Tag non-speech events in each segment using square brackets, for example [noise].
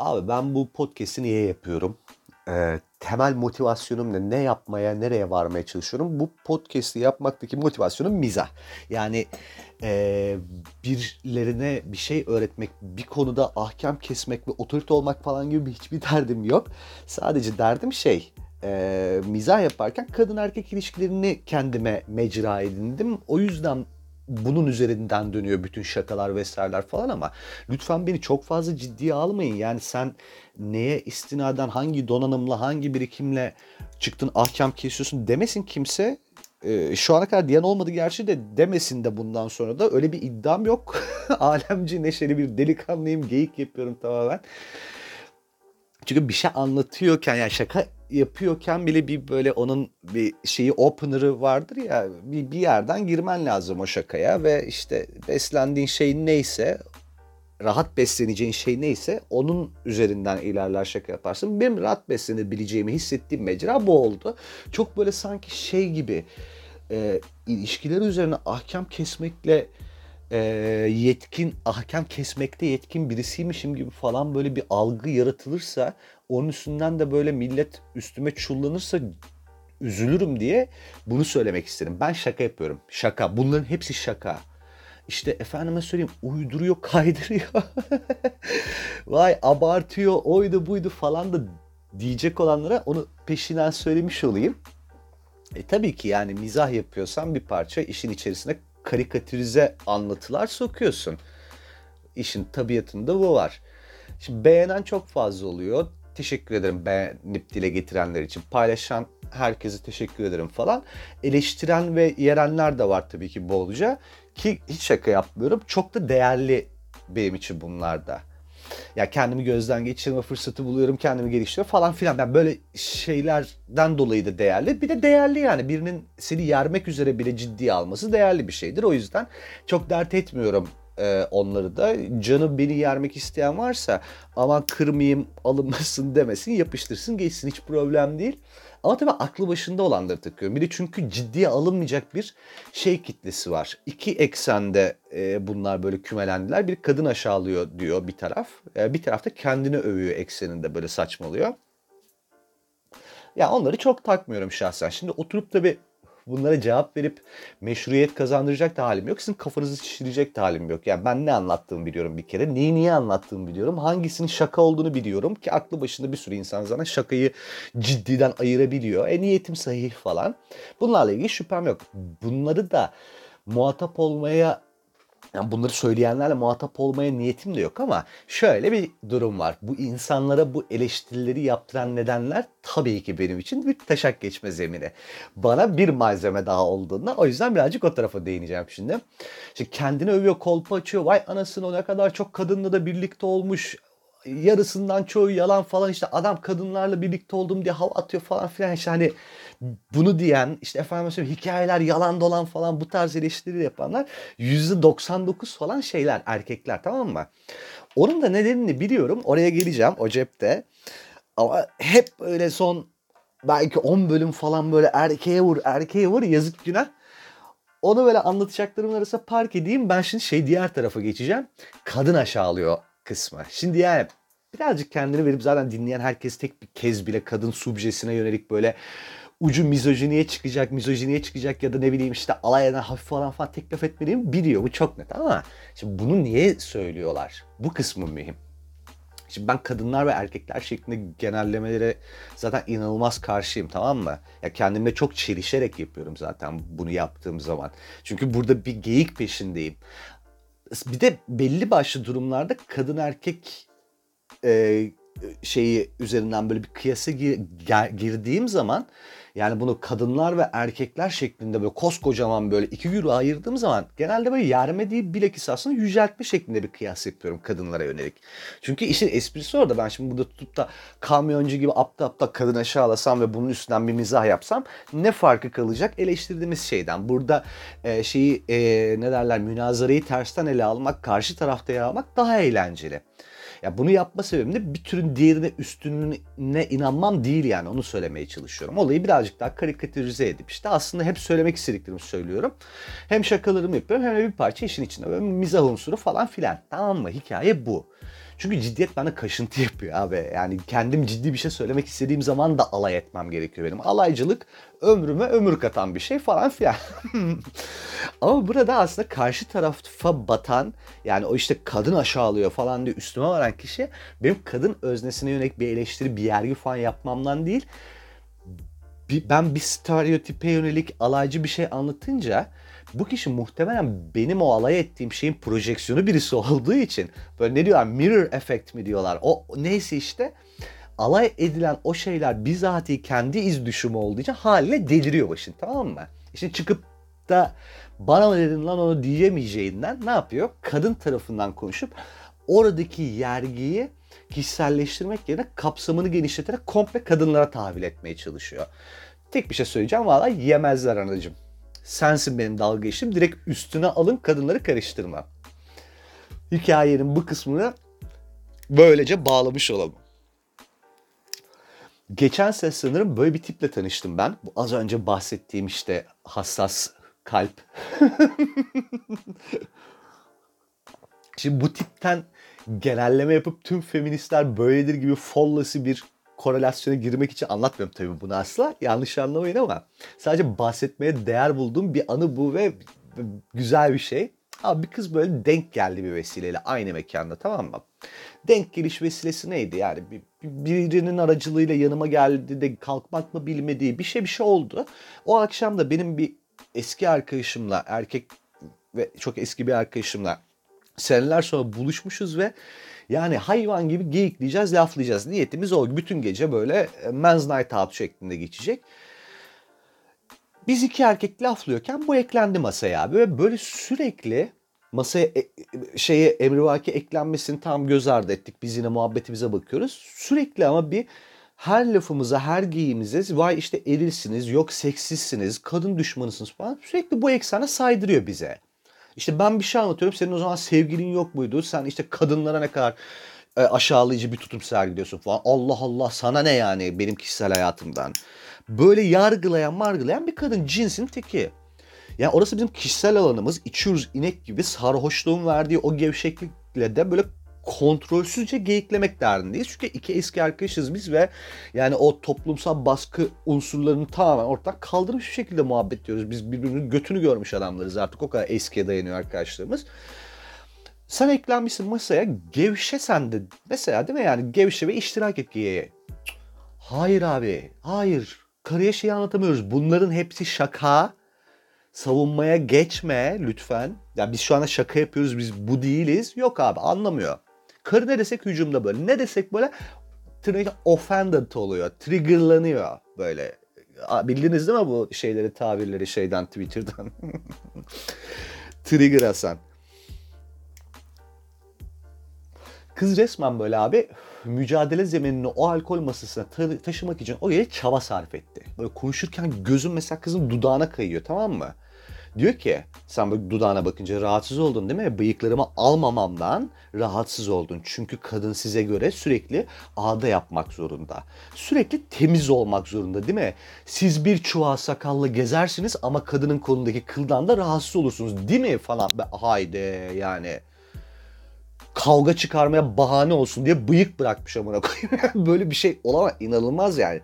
Abi ben bu podcast'i niye yapıyorum? Ee, temel motivasyonum ne? Ne yapmaya, nereye varmaya çalışıyorum? Bu podcast'i yapmaktaki motivasyonum mizah. Yani e, birilerine bir şey öğretmek, bir konuda ahkam kesmek ve otorite olmak falan gibi hiçbir derdim yok. Sadece derdim şey, e, mizah yaparken kadın erkek ilişkilerini kendime mecra edindim. O yüzden bunun üzerinden dönüyor bütün şakalar vesaireler falan ama lütfen beni çok fazla ciddiye almayın. Yani sen neye istinaden hangi donanımla hangi birikimle çıktın ahkam kesiyorsun demesin kimse. Ee, şu ana kadar diyen olmadı gerçi de demesin de bundan sonra da öyle bir iddiam yok. [laughs] Alemci neşeli bir delikanlıyım geyik yapıyorum tamamen. Çünkü bir şey anlatıyorken yani şaka yapıyorken bile bir böyle onun bir şeyi opener'ı vardır ya bir, bir yerden girmen lazım o şakaya ve işte beslendiğin şey neyse rahat besleneceğin şey neyse onun üzerinden ilerler şaka yaparsın. Benim rahat beslenebileceğimi hissettiğim mecra bu oldu. Çok böyle sanki şey gibi e, ilişkiler üzerine ahkam kesmekle e, yetkin, ahkam kesmekte yetkin birisiymişim gibi falan böyle bir algı yaratılırsa onun üstünden de böyle millet üstüme çullanırsa üzülürüm diye bunu söylemek istedim. Ben şaka yapıyorum. Şaka. Bunların hepsi şaka. İşte efendime söyleyeyim uyduruyor, [laughs] kaydırıyor. Vay abartıyor, oydu buydu falan da diyecek olanlara onu peşinden söylemiş olayım. E tabii ki yani mizah yapıyorsan bir parça işin içerisine karikatürize anlatılar sokuyorsun. İşin tabiatında bu var. Şimdi beğenen çok fazla oluyor. Teşekkür ederim beğenip dile getirenler için. Paylaşan herkese teşekkür ederim falan. Eleştiren ve yerenler de var tabii ki bolca. Ki hiç şaka yapmıyorum. Çok da değerli benim için bunlar da. Ya kendimi gözden geçirme fırsatı buluyorum, kendimi geliştiriyorum falan filan. Yani böyle şeylerden dolayı da değerli. Bir de değerli yani birinin seni yermek üzere bile ciddiye alması değerli bir şeydir. O yüzden çok dert etmiyorum e, onları da. Canı beni yermek isteyen varsa aman kırmayayım alınmasın demesin yapıştırsın geçsin hiç problem değil. Ama tabii aklı başında olanları takıyorum. Bir de çünkü ciddiye alınmayacak bir şey kitlesi var. İki eksende e, bunlar böyle kümelendiler. Bir kadın aşağılıyor diyor bir taraf. E, bir tarafta kendini övüyor ekseninde böyle saçmalıyor. Ya onları çok takmıyorum şahsen. Şimdi oturup da bunlara cevap verip meşruiyet kazandıracak da halim yok. Sizin kafanızı şişirecek de halim yok. Yani ben ne anlattığımı biliyorum bir kere. Neyi niye anlattığımı biliyorum. Hangisinin şaka olduğunu biliyorum ki aklı başında bir sürü insan zaten şakayı ciddiden ayırabiliyor. E niyetim sahih falan. Bunlarla ilgili şüphem yok. Bunları da muhatap olmaya yani bunları söyleyenlerle muhatap olmaya niyetim de yok ama şöyle bir durum var. Bu insanlara bu eleştirileri yaptıran nedenler tabii ki benim için bir taşak geçme zemini. Bana bir malzeme daha olduğunda o yüzden birazcık o tarafa değineceğim şimdi. İşte kendini övüyor, kolpa açıyor. Vay anasını o ne kadar çok kadınla da birlikte olmuş yarısından çoğu yalan falan işte adam kadınlarla birlikte oldum diye hava atıyor falan filan işte hani bunu diyen işte efendim söyleyeyim hikayeler yalan dolan falan bu tarz eleştiri yapanlar %99 falan şeyler erkekler tamam mı? Onun da nedenini biliyorum oraya geleceğim o cepte ama hep öyle son belki 10 bölüm falan böyle erkeğe vur erkeğe vur yazık günah. Onu böyle anlatacaklarımın arasında park edeyim. Ben şimdi şey diğer tarafa geçeceğim. Kadın aşağılıyor kısmı. Şimdi yani birazcık kendini verip zaten dinleyen herkes tek bir kez bile kadın subjesine yönelik böyle ucu mizojiniye çıkacak, mizojiniye çıkacak ya da ne bileyim işte alay eden hafif falan falan teklif etmediğimi biliyor. Bu çok net ama şimdi bunu niye söylüyorlar? Bu kısmı mühim. Şimdi ben kadınlar ve erkekler şeklinde genellemelere zaten inanılmaz karşıyım tamam mı? Ya kendimle çok çelişerek yapıyorum zaten bunu yaptığım zaman. Çünkü burada bir geyik peşindeyim. Bir de belli başlı durumlarda kadın erkek e, şeyi üzerinden böyle bir kıyasa gir, girdiğim zaman yani bunu kadınlar ve erkekler şeklinde böyle koskocaman böyle iki güru ayırdığım zaman genelde böyle yerme değil bilakis aslında yüceltme şeklinde bir kıyas yapıyorum kadınlara yönelik. Çünkü işin esprisi orada. Ben şimdi burada tutup da kamyoncu gibi apta apta kadın aşağılasam ve bunun üstünden bir mizah yapsam ne farkı kalacak eleştirdiğimiz şeyden. Burada e, şeyi e, ne derler münazarayı tersten ele almak, karşı tarafta ele almak daha eğlenceli. Ya bunu yapma sebebim de bir türün diğerine üstünlüğüne inanmam değil yani onu söylemeye çalışıyorum. Olayı birazcık daha karikatürize edip işte aslında hep söylemek istediklerimi söylüyorum. Hem şakalarımı yapıyorum hem de bir parça işin içinde böyle mizah unsuru falan filan. Tamam mı? Hikaye bu. Çünkü ciddiyet bana kaşıntı yapıyor abi. Yani kendim ciddi bir şey söylemek istediğim zaman da alay etmem gerekiyor benim. Alaycılık ömrüme ömür katan bir şey falan filan. [laughs] Ama burada aslında karşı tarafa batan yani o işte kadın aşağılıyor falan diye üstüme varan kişi benim kadın öznesine yönelik bir eleştiri bir yergi falan yapmamdan değil ben bir stereotipe yönelik alaycı bir şey anlatınca bu kişi muhtemelen benim o alay ettiğim şeyin projeksiyonu birisi olduğu için böyle ne diyorlar mirror effect mi diyorlar o neyse işte alay edilen o şeyler bizatihi kendi iz düşümü olduğu için haliyle deliriyor başın tamam mı? İşte çıkıp da bana mı dedin lan onu diyemeyeceğinden ne yapıyor? Kadın tarafından konuşup oradaki yergiyi kişiselleştirmek yerine kapsamını genişleterek komple kadınlara tahvil etmeye çalışıyor. Tek bir şey söyleyeceğim valla yemezler anacım. Sensin benim dalga geçtim. Direkt üstüne alın kadınları karıştırma. Hikayenin bu kısmını böylece bağlamış olalım. Geçen sene sanırım böyle bir tiple tanıştım ben. Bu az önce bahsettiğim işte hassas kalp. [laughs] Şimdi bu tipten genelleme yapıp tüm feministler böyledir gibi follası bir korelasyona girmek için anlatmıyorum tabii bunu asla. Yanlış anlamayın ama sadece bahsetmeye değer bulduğum bir anı bu ve güzel bir şey. Abi bir kız böyle denk geldi bir vesileyle aynı mekanda tamam mı? Denk geliş vesilesi neydi yani? Bir, birinin aracılığıyla yanıma geldi de kalkmak mı bilmediği bir şey bir şey oldu. O akşam da benim bir eski arkadaşımla erkek ve çok eski bir arkadaşımla seneler sonra buluşmuşuz ve yani hayvan gibi geyikleyeceğiz, laflayacağız. Niyetimiz o. Bütün gece böyle e, men's night out şeklinde geçecek. Biz iki erkek laflıyorken bu eklendi masaya abi. Ve böyle sürekli masaya e, e, şeye emrivaki eklenmesini tam göz ardı ettik. Biz yine muhabbetimize bakıyoruz. Sürekli ama bir her lafımıza, her giyimize vay işte erilsiniz, yok seksizsiniz, kadın düşmanısınız falan sürekli bu eksene saydırıyor bize. İşte ben bir şey anlatıyorum. Senin o zaman sevgilin yok muydu? Sen işte kadınlara ne kadar e, aşağılayıcı bir tutum sergiliyorsun falan. Allah Allah sana ne yani benim kişisel hayatımdan. Böyle yargılayan margılayan bir kadın cinsin teki. Yani orası bizim kişisel alanımız. İçiyoruz inek gibi sarhoşluğun verdiği o gevşeklikle de böyle kontrolsüzce geyiklemek derdindeyiz. Çünkü iki eski arkadaşız biz ve yani o toplumsal baskı unsurlarını tamamen ortadan kaldırmış bir şekilde muhabbet diyoruz. Biz birbirinin götünü görmüş adamlarız artık o kadar eskiye dayanıyor arkadaşlarımız. Sen eklenmişsin masaya gevşe sen de mesela değil mi yani gevşe ve iştirak et giyeye. Hayır abi hayır karıya şeyi anlatamıyoruz. Bunların hepsi şaka savunmaya geçme lütfen. Ya biz şu anda şaka yapıyoruz biz bu değiliz. Yok abi anlamıyor. Karı ne desek hücumda böyle. Ne desek böyle tırnak offended oluyor. Triggerlanıyor böyle. Bildiniz değil mi bu şeyleri, tabirleri şeyden Twitter'dan? [laughs] Trigger Hasan. Kız resmen böyle abi mücadele zeminini o alkol masasına ta- taşımak için oraya çaba sarf etti. Böyle konuşurken gözüm mesela kızın dudağına kayıyor tamam mı? Diyor ki sen böyle dudağına bakınca rahatsız oldun değil mi? Bıyıklarımı almamamdan rahatsız oldun. Çünkü kadın size göre sürekli ağda yapmak zorunda. Sürekli temiz olmak zorunda değil mi? Siz bir çuval sakalla gezersiniz ama kadının kolundaki kıldan da rahatsız olursunuz değil mi falan. Haydi yani kavga çıkarmaya bahane olsun diye bıyık bırakmış amına koyayım. [laughs] Böyle bir şey olamaz. inanılmaz yani.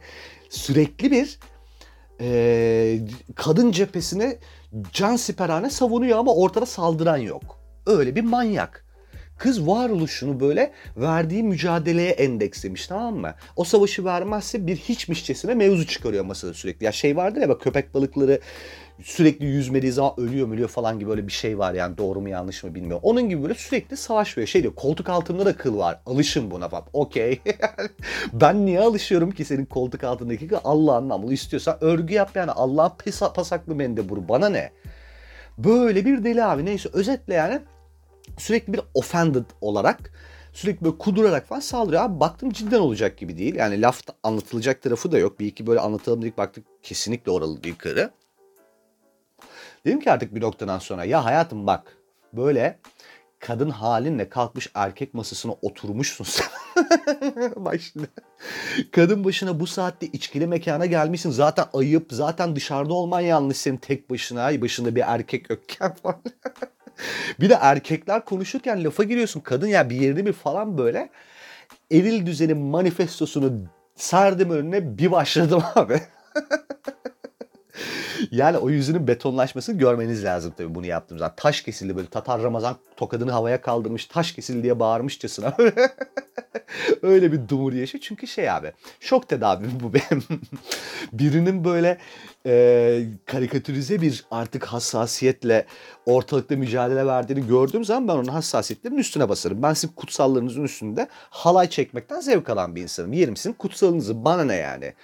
Sürekli bir e, kadın cephesine can siperhane savunuyor ama ortada saldıran yok. Öyle bir manyak. Kız varoluşunu böyle verdiği mücadeleye endekslemiş tamam mı? O savaşı vermezse bir hiçmişçesine mevzu çıkarıyor masada sürekli. Ya şey vardır ya bak köpek balıkları sürekli yüzmediği zaman ölüyor ölüyor falan gibi böyle bir şey var yani doğru mu yanlış mı bilmiyorum. Onun gibi böyle sürekli savaş veriyor. Şey diyor koltuk altında da kıl var. Alışın buna falan. Okey. [laughs] ben niye alışıyorum ki senin koltuk altındaki kıl? Allah'ın namlu istiyorsan örgü yap yani. Allah'ın pasaklı mendeburu. Bana ne? Böyle bir deli abi. Neyse özetle yani sürekli bir offended olarak sürekli böyle kudurarak falan saldırıyor. Abi baktım cidden olacak gibi değil. Yani laf anlatılacak tarafı da yok. Bir iki böyle anlatalım dedik baktık kesinlikle oralı yukarı. Dedim ki artık bir noktadan sonra ya hayatım bak böyle kadın halinle kalkmış erkek masasına oturmuşsun sen. [laughs] bak. Kadın başına bu saatte içkili mekana gelmişsin. Zaten ayıp. Zaten dışarıda olman yanlış senin tek başına. Başında bir erkek yokken falan. [laughs] [laughs] bir de erkekler konuşurken lafa giriyorsun. Kadın ya bir yerini bir falan böyle. Eril düzenin manifestosunu serdim önüne bir başladım [laughs] abi. yani o yüzünün betonlaşmasını görmeniz lazım tabii bunu yaptığım zaman. Taş kesildi böyle Tatar Ramazan tokadını havaya kaldırmış taş kesildi diye bağırmışçasına. [laughs] Öyle bir dumur yaşı. Çünkü şey abi şok tedavi bu benim. Birinin böyle e, karikatürize bir artık hassasiyetle ortalıkta mücadele verdiğini gördüğüm zaman ben onun hassasiyetlerinin üstüne basarım. Ben sizin kutsallarınızın üstünde halay çekmekten zevk alan bir insanım. Yerim sizin kutsalınızı bana ne yani.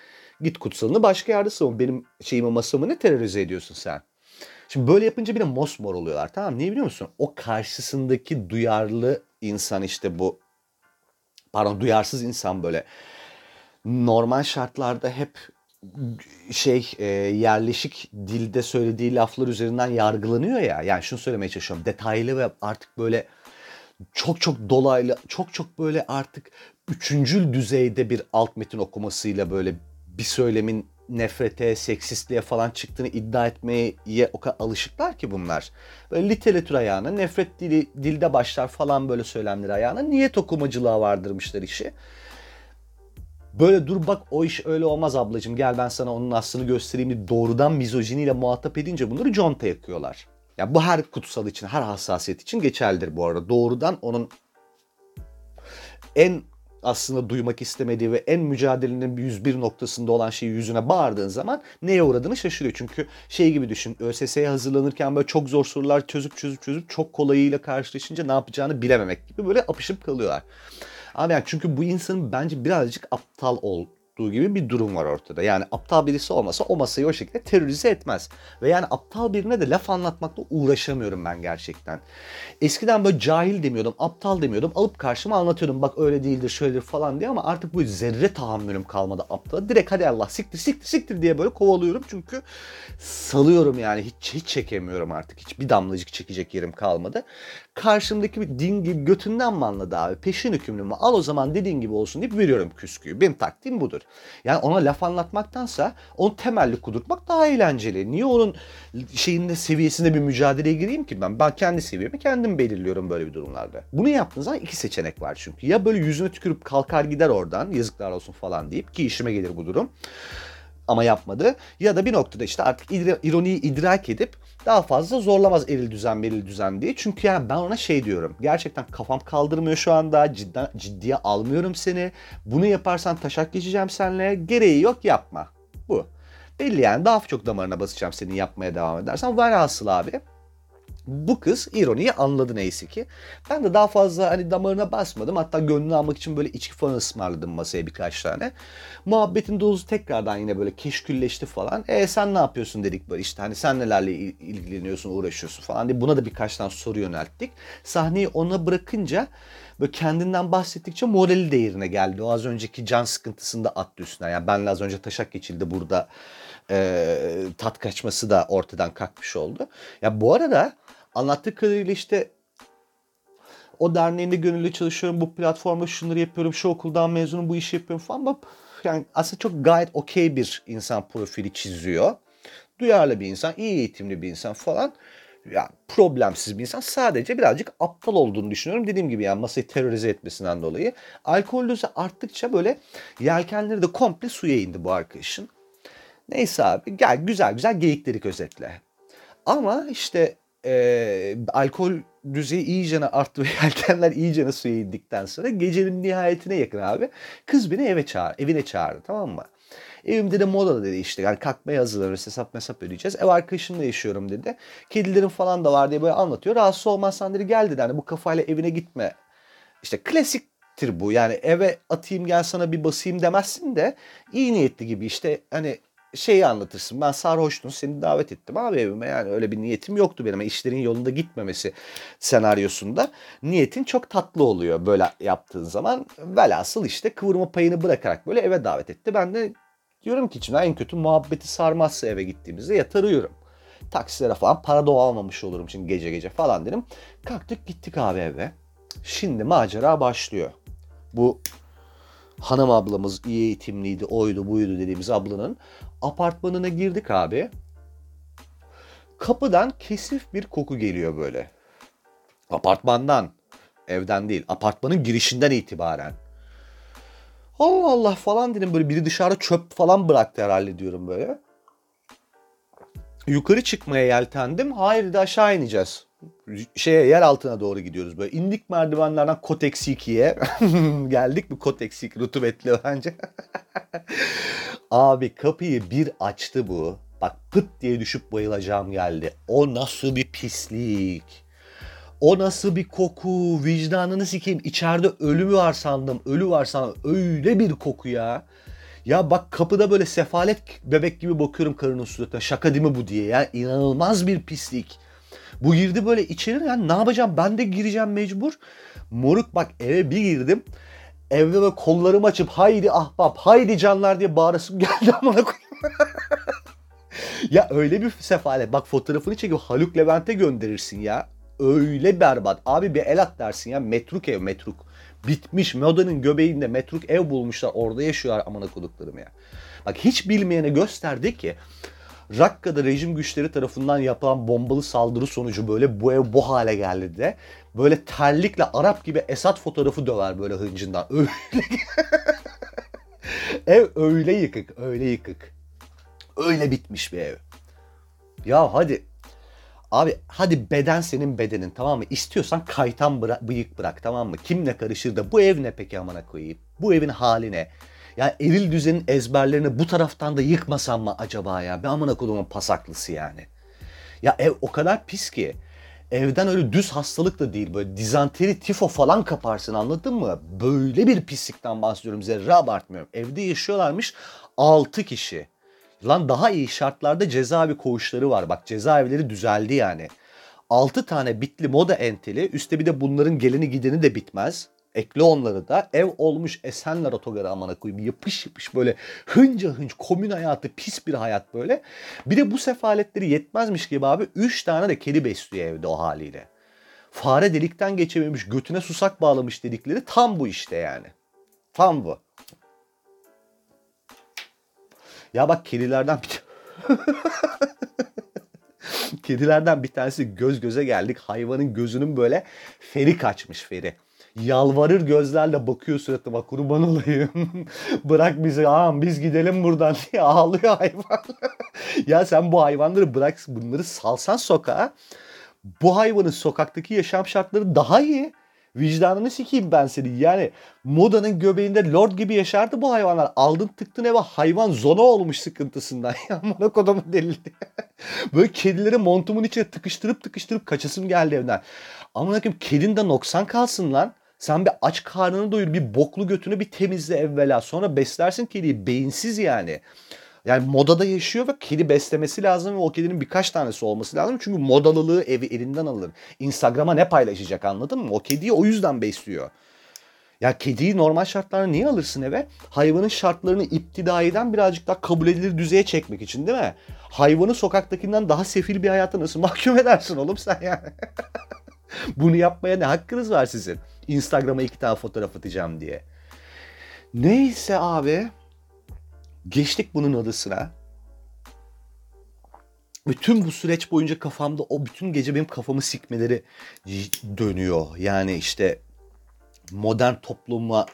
Git kutsalını başka yerde savun. Benim şeyimi masamı ne terörize ediyorsun sen? Şimdi böyle yapınca bir de mosmor oluyorlar tamam Niye biliyor musun? O karşısındaki duyarlı insan işte bu pardon duyarsız insan böyle normal şartlarda hep şey e, yerleşik dilde söylediği laflar üzerinden yargılanıyor ya. Yani şunu söylemeye çalışıyorum. Detaylı ve artık böyle çok çok dolaylı, çok çok böyle artık üçüncül düzeyde bir alt metin okumasıyla böyle bir söylemin nefrete, seksistliğe falan çıktığını iddia etmeye o kadar alışıklar ki bunlar. Böyle literatür ayağına, nefret dili, dilde başlar falan böyle söylemler ayağına niyet okumacılığa vardırmışlar işi. Böyle dur bak o iş öyle olmaz ablacığım gel ben sana onun aslını göstereyim diye doğrudan mizojiniyle muhatap edince bunları conta yakıyorlar. Ya yani bu her kutsal için, her hassasiyet için geçerlidir bu arada. Doğrudan onun en aslında duymak istemediği ve en mücadelenin 101 noktasında olan şeyi yüzüne bağırdığın zaman neye uğradığını şaşırıyor. Çünkü şey gibi düşün ÖSS'ye hazırlanırken böyle çok zor sorular çözüp çözüp çözüp çok kolayıyla karşılaşınca ne yapacağını bilememek gibi böyle apışıp kalıyorlar. Abi yani çünkü bu insanın bence birazcık aptal ol, olduğu gibi bir durum var ortada. Yani aptal birisi olmasa o masayı o şekilde terörize etmez. Ve yani aptal birine de laf anlatmakla uğraşamıyorum ben gerçekten. Eskiden böyle cahil demiyordum, aptal demiyordum. Alıp karşıma anlatıyordum bak öyle değildir, şöyledir falan diye ama artık bu zerre tahammülüm kalmadı aptala. Direkt hadi Allah siktir siktir siktir diye böyle kovalıyorum çünkü salıyorum yani hiç hiç çekemiyorum artık. Hiç bir damlacık çekecek yerim kalmadı. Karşımdaki bir din gibi götünden mi anladı abi? Peşin hükümlü mü? Al o zaman dediğin gibi olsun deyip veriyorum küsküyü. Benim taktiğim budur. Yani ona laf anlatmaktansa onu temelli kudurtmak daha eğlenceli. Niye onun şeyinde seviyesinde bir mücadeleye gireyim ki ben? Ben kendi seviyemi kendim belirliyorum böyle bir durumlarda. Bunu yaptığınız zaman iki seçenek var çünkü. Ya böyle yüzüne tükürüp kalkar gider oradan yazıklar olsun falan deyip ki işime gelir bu durum ama yapmadı. Ya da bir noktada işte artık ironiyi idrak edip daha fazla zorlamaz eril düzen beril düzen diye. Çünkü yani ben ona şey diyorum. Gerçekten kafam kaldırmıyor şu anda. Cidden, ciddiye almıyorum seni. Bunu yaparsan taşak geçeceğim seninle. Gereği yok yapma. Bu. Belli yani daha çok damarına basacağım senin yapmaya devam edersen. Velhasıl abi bu kız ironiyi anladı neyse ki. Ben de daha fazla hani damarına basmadım. Hatta gönlünü almak için böyle içki falan ısmarladım masaya birkaç tane. Muhabbetin dozu tekrardan yine böyle keşkülleşti falan. E sen ne yapıyorsun dedik böyle işte hani sen nelerle ilgileniyorsun uğraşıyorsun falan diye buna da birkaç tane soru yönelttik. Sahneyi ona bırakınca böyle kendinden bahsettikçe morali de yerine geldi. O az önceki can sıkıntısında attı üstüne. Yani benle az önce taşak geçildi burada e, tat kaçması da ortadan kalkmış oldu. Ya bu arada anlattığı kadarıyla işte o derneğinde gönüllü çalışıyorum, bu platformda şunları yapıyorum, şu okuldan mezunum, bu işi yapıyorum falan. Ama yani aslında çok gayet okey bir insan profili çiziyor. Duyarlı bir insan, iyi eğitimli bir insan falan. Ya problemsiz bir insan. Sadece birazcık aptal olduğunu düşünüyorum. Dediğim gibi yani masayı terörize etmesinden dolayı. Alkol dozu arttıkça böyle yelkenleri de komple suya indi bu arkadaşın. Neyse abi gel güzel güzel geyikleri özetle. Ama işte e, alkol düzeyi iyicene arttı ve [laughs] yelkenler iyicene suya indikten sonra gecenin nihayetine yakın abi kız beni eve çağır, evine çağırdı tamam mı? Evimde de moda dedi işte yani kalkmaya hazırlanırız hesap mesap ödeyeceğiz. Ev arkadaşımla yaşıyorum dedi. Kedilerin falan da var diye böyle anlatıyor. Rahatsız olmazsan dedi gel dedi hani bu kafayla evine gitme. İşte klasiktir bu yani eve atayım gel sana bir basayım demezsin de iyi niyetli gibi işte hani şeyi anlatırsın. Ben sarhoştum seni davet ettim abi evime yani öyle bir niyetim yoktu benim. işlerin yolunda gitmemesi senaryosunda niyetin çok tatlı oluyor böyle yaptığın zaman. Velhasıl işte kıvırma payını bırakarak böyle eve davet etti. Ben de diyorum ki içimden en kötü muhabbeti sarmazsa eve gittiğimizde yatar uyurum. Taksilere falan para da almamış olurum şimdi gece gece falan dedim. Kalktık gittik abi eve. Şimdi macera başlıyor. Bu hanım ablamız iyi eğitimliydi, oydu buydu dediğimiz ablanın apartmanına girdik abi. Kapıdan kesif bir koku geliyor böyle. Apartmandan. Evden değil. Apartmanın girişinden itibaren. Allah Allah falan dedim böyle biri dışarıda çöp falan bıraktı herhalde diyorum böyle. Yukarı çıkmaya yeltendim. Hayır dedi aşağı ineceğiz. Şeye yer altına doğru gidiyoruz böyle. İndik merdivenlerden Kotex 2'ye. [laughs] Geldik mi Kotex 2 rutubetli bence. [laughs] Abi kapıyı bir açtı bu. Bak pıt diye düşüp bayılacağım geldi. O nasıl bir pislik. O nasıl bir koku. Vicdanını sikeyim. İçeride ölü var sandım. Ölü var sandım. Öyle bir koku ya. Ya bak kapıda böyle sefalet bebek gibi bakıyorum karının suratına. Şaka değil mi bu diye ya. inanılmaz bir pislik. Bu girdi böyle içeri yani ne yapacağım ben de gireceğim mecbur. Moruk bak eve bir girdim. Evde böyle kollarımı açıp haydi ahbap haydi canlar diye bağırasım [laughs] geldi koyayım. [laughs] ya öyle bir sefalet. Bak fotoğrafını çekip Haluk Levent'e gönderirsin ya. Öyle berbat. Abi bir el at dersin ya. Metruk ev metruk. Bitmiş. Modanın göbeğinde metruk ev bulmuşlar. Orada yaşıyorlar amına koduklarım ya. Bak hiç bilmeyene gösterdi ki Rakka'da rejim güçleri tarafından yapılan bombalı saldırı sonucu böyle bu ev bu hale geldi de böyle terlikle Arap gibi Esat fotoğrafı döver böyle hıncından. [laughs] Öyle ev öyle yıkık, öyle yıkık. Öyle bitmiş bir ev. Ya hadi Abi hadi beden senin bedenin tamam mı? İstiyorsan kaytan bıra- bıyık bırak tamam mı? Kimle karışır da bu ev ne peki amına koyayım? Bu evin hali ne? Ya eril düzenin ezberlerini bu taraftan da yıkmasam mı acaba ya? Ben amına kodumun pasaklısı yani. Ya ev o kadar pis ki. Evden öyle düz hastalık da değil. Böyle dizanteri, tifo falan kaparsın anladın mı? Böyle bir pislikten bahsediyorum. Zerre abartmıyorum. Evde yaşıyorlarmış 6 kişi. Lan daha iyi şartlarda cezaevi koğuşları var. Bak cezaevleri düzeldi yani. 6 tane bitli moda enteli. Üste bir de bunların geleni gideni de bitmez. Ekle onları da. Ev olmuş Esenler otogarı amına koyayım. Yapış yapış böyle hınca hınç komün hayatı pis bir hayat böyle. Bir de bu sefaletleri yetmezmiş gibi abi 3 tane de kedi besliyor evde o haliyle. Fare delikten geçememiş götüne susak bağlamış dedikleri tam bu işte yani. Tam bu. Ya bak kedilerden bir [laughs] Kedilerden bir tanesi göz göze geldik. Hayvanın gözünün böyle feri kaçmış feri. Yalvarır gözlerle bakıyor suratıma kurban olayım. [laughs] bırak bizi ağam biz gidelim buradan [laughs] diye ağlıyor hayvan. [laughs] ya sen bu hayvanları bırak bunları salsan sokağa. Bu hayvanın sokaktaki yaşam şartları daha iyi. Vicdanını sikeyim ben seni. Yani modanın göbeğinde lord gibi yaşardı bu hayvanlar. Aldın tıktın eve hayvan zona olmuş sıkıntısından. Ya monakodumun delildi. Böyle kedileri montumun içine tıkıştırıp tıkıştırıp kaçasım geldi evden. Ama bakayım kedin de noksan kalsın lan. Sen bir aç karnını doyur, bir boklu götünü bir temizle evvela. Sonra beslersin kediyi. Beyinsiz yani. Yani modada yaşıyor ve kedi beslemesi lazım ve o kedinin birkaç tanesi olması lazım. Çünkü modalılığı evi elinden alır. Instagram'a ne paylaşacak anladın mı? O kediyi o yüzden besliyor. Ya kediyi normal şartlarda niye alırsın eve? Hayvanın şartlarını iptidaiden birazcık daha kabul edilir düzeye çekmek için değil mi? Hayvanı sokaktakinden daha sefil bir hayata nasıl mahkum edersin oğlum sen yani? [laughs] Bunu yapmaya ne hakkınız var sizin? Instagram'a iki tane fotoğraf atacağım diye. Neyse abi. Geçtik bunun adısına. Bütün bu süreç boyunca kafamda o bütün gece benim kafamı sikmeleri dönüyor. Yani işte modern topluma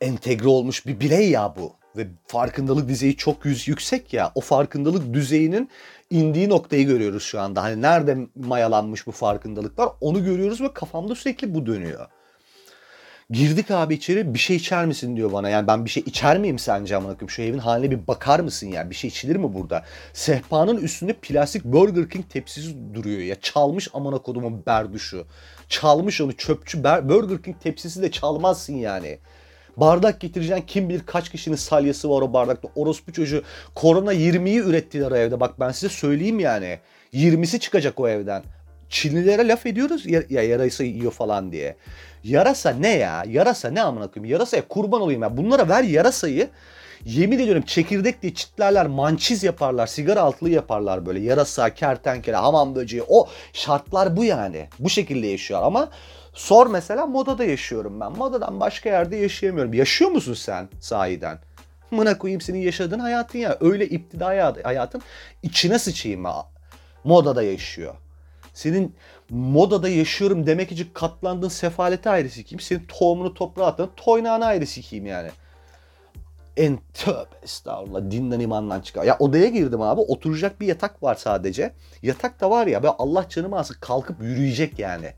entegre olmuş bir birey ya bu. Ve farkındalık düzeyi çok yüksek ya. O farkındalık düzeyinin indiği noktayı görüyoruz şu anda. Hani nerede mayalanmış bu farkındalıklar onu görüyoruz ve kafamda sürekli bu dönüyor. Girdik abi içeri bir şey içer misin diyor bana. Yani ben bir şey içer miyim sence amına koyayım? Şu evin haline bir bakar mısın ya? Bir şey içilir mi burada? Sehpanın üstünde plastik Burger King tepsisi duruyor ya. Çalmış amına kodumun berduşu. Çalmış onu çöpçü Burger King tepsisi de çalmazsın yani. Bardak getireceksin kim bilir kaç kişinin salyası var o bardakta. Orospu çocuğu korona 20'yi ürettiler o evde. Bak ben size söyleyeyim yani. 20'si çıkacak o evden. Çinlilere laf ediyoruz ya, ya yarasa yiyor falan diye. Yarasa ne ya? Yarasa ne amına koyayım? Yarasaya kurban olayım ya. Bunlara ver yarasayı. Yemin ediyorum çekirdek diye çitlerler, mançiz yaparlar, sigara altlığı yaparlar böyle. Yarasa, kertenkele, hamam böceği. O şartlar bu yani. Bu şekilde yaşıyor ama sor mesela modada yaşıyorum ben. Modadan başka yerde yaşayamıyorum. Yaşıyor musun sen sahiden? Mına koyayım senin yaşadığın hayatın ya. Öyle iptidai hayatın içine sıçayım ha. Modada yaşıyor. Senin modada yaşıyorum demek için katlandığın sefalete ayrı sikeyim. Senin tohumunu toprağa atan toynağına ayrı sikeyim yani. En tövbe estağfurullah dinden imandan çıkar. Ya odaya girdim abi oturacak bir yatak var sadece. Yatak da var ya be Allah canımı alsın kalkıp yürüyecek yani.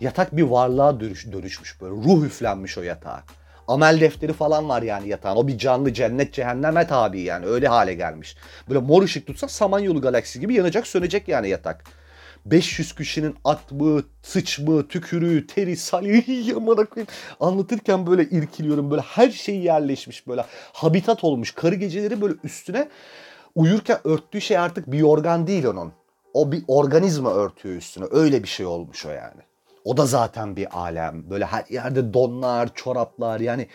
Yatak bir varlığa dönüş, dönüşmüş böyle ruh üflenmiş o yatağa. Amel defteri falan var yani yatağın. O bir canlı cennet cehenneme tabi yani öyle hale gelmiş. Böyle mor ışık tutsa Samanyolu galaksisi gibi yanacak sönecek yani yatak. 500 kişinin atmı, sıçmı, tükürüğü, teri, sali yamana [laughs] koyayım. Anlatırken böyle irkiliyorum. Böyle her şey yerleşmiş böyle. Habitat olmuş. Karı geceleri böyle üstüne uyurken örttüğü şey artık bir yorgan değil onun. O bir organizma örtüyor üstüne. Öyle bir şey olmuş o yani. O da zaten bir alem. Böyle her yerde donlar, çoraplar yani.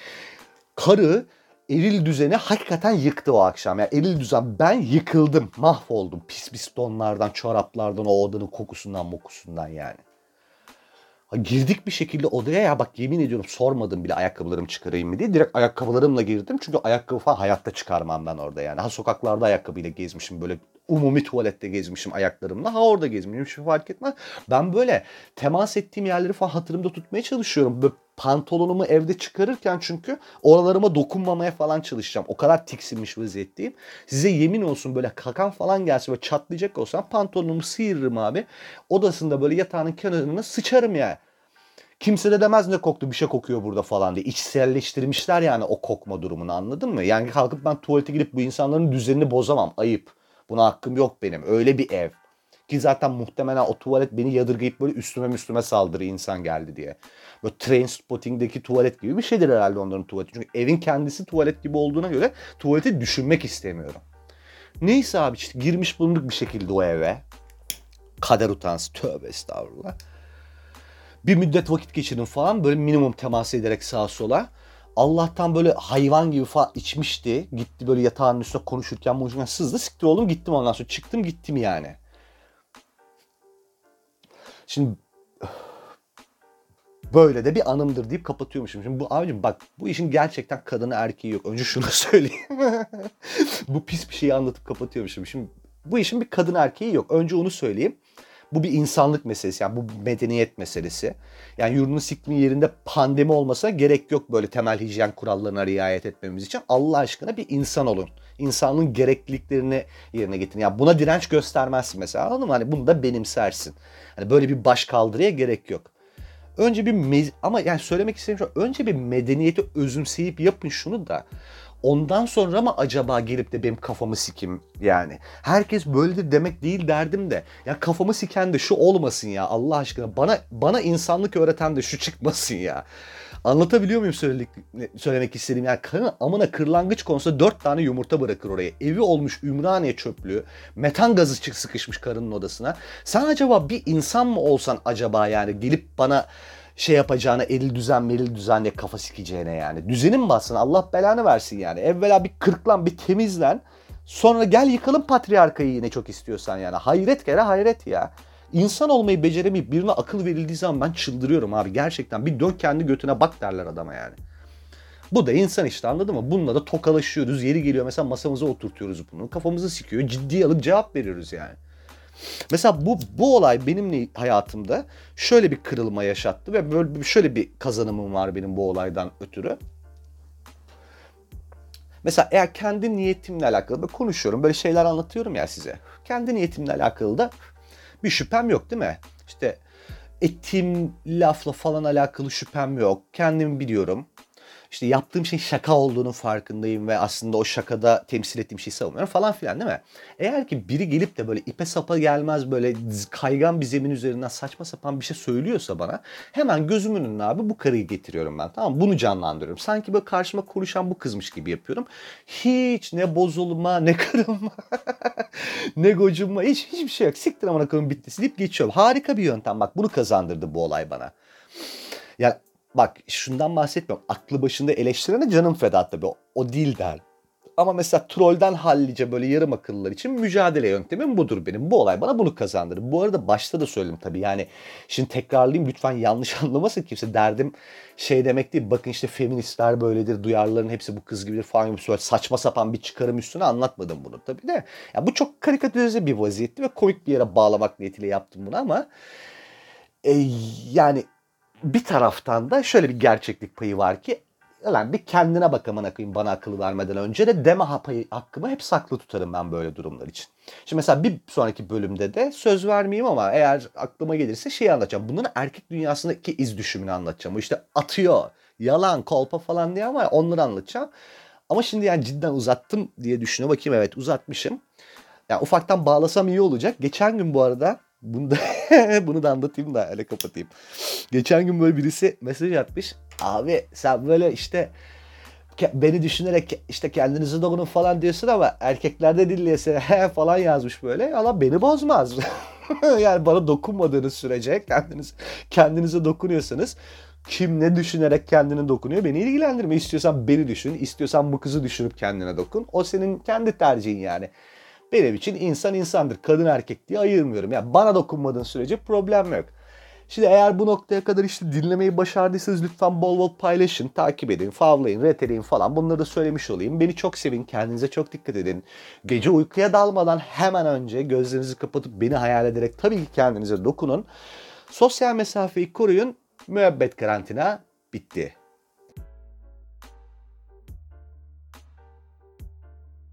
Karı eril düzeni hakikaten yıktı o akşam. Yani eril düzen ben yıkıldım, mahvoldum. Pis pis donlardan, çoraplardan, o odanın kokusundan, mokusundan yani. Ha, girdik bir şekilde odaya ya bak yemin ediyorum sormadım bile ayakkabılarımı çıkarayım mı diye. Direkt ayakkabılarımla girdim. Çünkü ayakkabı falan hayatta çıkarmam ben orada yani. Ha sokaklarda ayakkabıyla gezmişim böyle umumi tuvalette gezmişim ayaklarımla. Ha orada gezmişim hiç fark etmez. Ben böyle temas ettiğim yerleri falan hatırımda tutmaya çalışıyorum. Böyle pantolonumu evde çıkarırken çünkü oralarıma dokunmamaya falan çalışacağım. O kadar tiksinmiş vaziyetteyim. Size yemin olsun böyle kakan falan gelse ve çatlayacak olsam pantolonumu sıyırırım abi. Odasında böyle yatağının kenarına sıçarım yani. Kimse de demez ne koktu bir şey kokuyor burada falan diye. İçselleştirmişler yani o kokma durumunu anladın mı? Yani kalkıp ben tuvalete gidip bu insanların düzenini bozamam. Ayıp. Buna hakkım yok benim. Öyle bir ev. Ki zaten muhtemelen o tuvalet beni yadırgayıp böyle üstüme üstüme saldırı insan geldi diye. Böyle train spotting'deki tuvalet gibi bir şeydir herhalde onların tuvaleti. Çünkü evin kendisi tuvalet gibi olduğuna göre tuvaleti düşünmek istemiyorum. Neyse abi işte girmiş bulunduk bir şekilde o eve. Kader utansın. Tövbe estağfurullah. Bir müddet vakit geçirdim falan böyle minimum temas ederek sağa sola. Allah'tan böyle hayvan gibi falan içmişti. Gitti böyle yatağın üstüne konuşurken konuşurken sızdı. Siktir oğlum gittim ondan sonra. Çıktım gittim yani. Şimdi [sighs] böyle de bir anımdır deyip kapatıyormuşum. Şimdi bu abicim bak bu işin gerçekten kadını erkeği yok. Önce şunu [laughs] söyleyeyim. [laughs] bu pis bir şeyi anlatıp kapatıyormuşum. Şimdi bu işin bir kadın erkeği yok. Önce onu söyleyeyim. Bu bir insanlık meselesi yani bu medeniyet meselesi. Yani yurdunu siktiğin yerinde pandemi olmasa gerek yok böyle temel hijyen kurallarına riayet etmemiz için. Allah aşkına bir insan olun. İnsanlığın gerekliliklerini yerine getirin. Yani buna direnç göstermezsin mesela anladın mı? Hani bunu da benimsersin. Hani böyle bir baş kaldırıya gerek yok. Önce bir ama yani söylemek istediğim şey önce bir medeniyeti özümseyip yapın şunu da ondan sonra mı acaba gelip de benim kafamı sikim yani. Herkes böyledir demek değil derdim de. Ya kafamı siken de şu olmasın ya Allah aşkına. Bana bana insanlık öğreten de şu çıkmasın ya. Anlatabiliyor muyum söyledik, söylemek istediğim? Yani karın amına kırlangıç konusunda dört tane yumurta bırakır oraya. Evi olmuş Ümraniye çöplüğü. Metan gazı çık sıkışmış karının odasına. Sen acaba bir insan mı olsan acaba yani gelip bana şey yapacağına eril düzen meril düzen diye kafa sikeceğine yani. Düzenin bassın Allah belanı versin yani. Evvela bir kırklan bir temizlen. Sonra gel yıkalım patriarkayı yine çok istiyorsan yani. Hayret kere hayret ya. İnsan olmayı beceremeyip birine akıl verildiği zaman ben çıldırıyorum abi. Gerçekten bir dön kendi götüne bak derler adama yani. Bu da insan işte anladın mı? Bununla da tokalaşıyoruz. Yeri geliyor mesela masamıza oturtuyoruz bunu. Kafamızı sikiyor. Ciddi alıp cevap veriyoruz yani. Mesela bu bu olay benim hayatımda şöyle bir kırılma yaşattı ve böyle şöyle bir kazanımım var benim bu olaydan ötürü. Mesela eğer kendi niyetimle alakalı böyle konuşuyorum, böyle şeyler anlatıyorum ya size. Kendi niyetimle alakalı da bir şüphem yok değil mi? İşte ettiğim lafla falan alakalı şüphem yok. Kendimi biliyorum işte yaptığım şey şaka olduğunu farkındayım ve aslında o şakada temsil ettiğim şeyi savunmuyorum falan filan değil mi? Eğer ki biri gelip de böyle ipe sapa gelmez böyle kaygan bir zemin üzerinden saçma sapan bir şey söylüyorsa bana hemen gözümün önüne abi bu karıyı getiriyorum ben tamam Bunu canlandırıyorum. Sanki böyle karşıma konuşan bu kızmış gibi yapıyorum. Hiç ne bozulma ne kırılma [laughs] ne gocunma hiç hiçbir şey yok. Siktir amına koyayım bitti deyip geçiyorum. Harika bir yöntem bak bunu kazandırdı bu olay bana. Yani bak şundan bahsetmiyorum. Aklı başında eleştirene canım feda tabii. O, o değil der. Ama mesela trollden hallice böyle yarım akıllılar için mücadele yöntemim budur benim. Bu olay bana bunu kazandırır. Bu arada başta da söyledim tabii yani şimdi tekrarlayayım lütfen yanlış [laughs] anlamasın kimse. Derdim şey demek değil bakın işte feministler böyledir, duyarlıların hepsi bu kız gibidir falan gibi böyle saçma sapan bir çıkarım üstüne anlatmadım bunu tabii de. Ya bu çok karikatürize bir vaziyetti ve komik bir yere bağlamak niyetiyle yaptım bunu ama e, yani bir taraftan da şöyle bir gerçeklik payı var ki Lan bir kendine bak amına koyayım bana akıl vermeden önce de deme hapayı, hakkımı hep saklı tutarım ben böyle durumlar için. Şimdi mesela bir sonraki bölümde de söz vermeyeyim ama eğer aklıma gelirse şeyi anlatacağım. Bunun erkek dünyasındaki iz düşümünü anlatacağım. O işte atıyor, yalan, kolpa falan diye ama onları anlatacağım. Ama şimdi yani cidden uzattım diye düşünüyor. Bakayım evet uzatmışım. Yani ufaktan bağlasam iyi olacak. Geçen gün bu arada bunu da, [laughs] bunu da anlatayım da öyle kapatayım. Geçen gün böyle birisi mesaj atmış. Abi sen böyle işte beni düşünerek işte kendinizi dokunun falan diyorsun ama erkeklerde dinleyese [laughs] falan yazmış böyle. Allah beni bozmaz. [laughs] yani bana dokunmadığınız sürece kendiniz kendinize dokunuyorsanız kim ne düşünerek kendine dokunuyor beni ilgilendirme. İstiyorsan beni düşün, istiyorsan bu kızı düşünüp kendine dokun. O senin kendi tercihin yani. Benim için insan insandır. Kadın erkek diye ayırmıyorum. Yani bana dokunmadığın sürece problem yok. Şimdi eğer bu noktaya kadar işte dinlemeyi başardıysanız lütfen bol bol paylaşın, takip edin, favlayın, reteleyin falan. Bunları da söylemiş olayım. Beni çok sevin, kendinize çok dikkat edin. Gece uykuya dalmadan hemen önce gözlerinizi kapatıp beni hayal ederek tabii ki kendinize dokunun. Sosyal mesafeyi koruyun. Müebbet karantina bitti.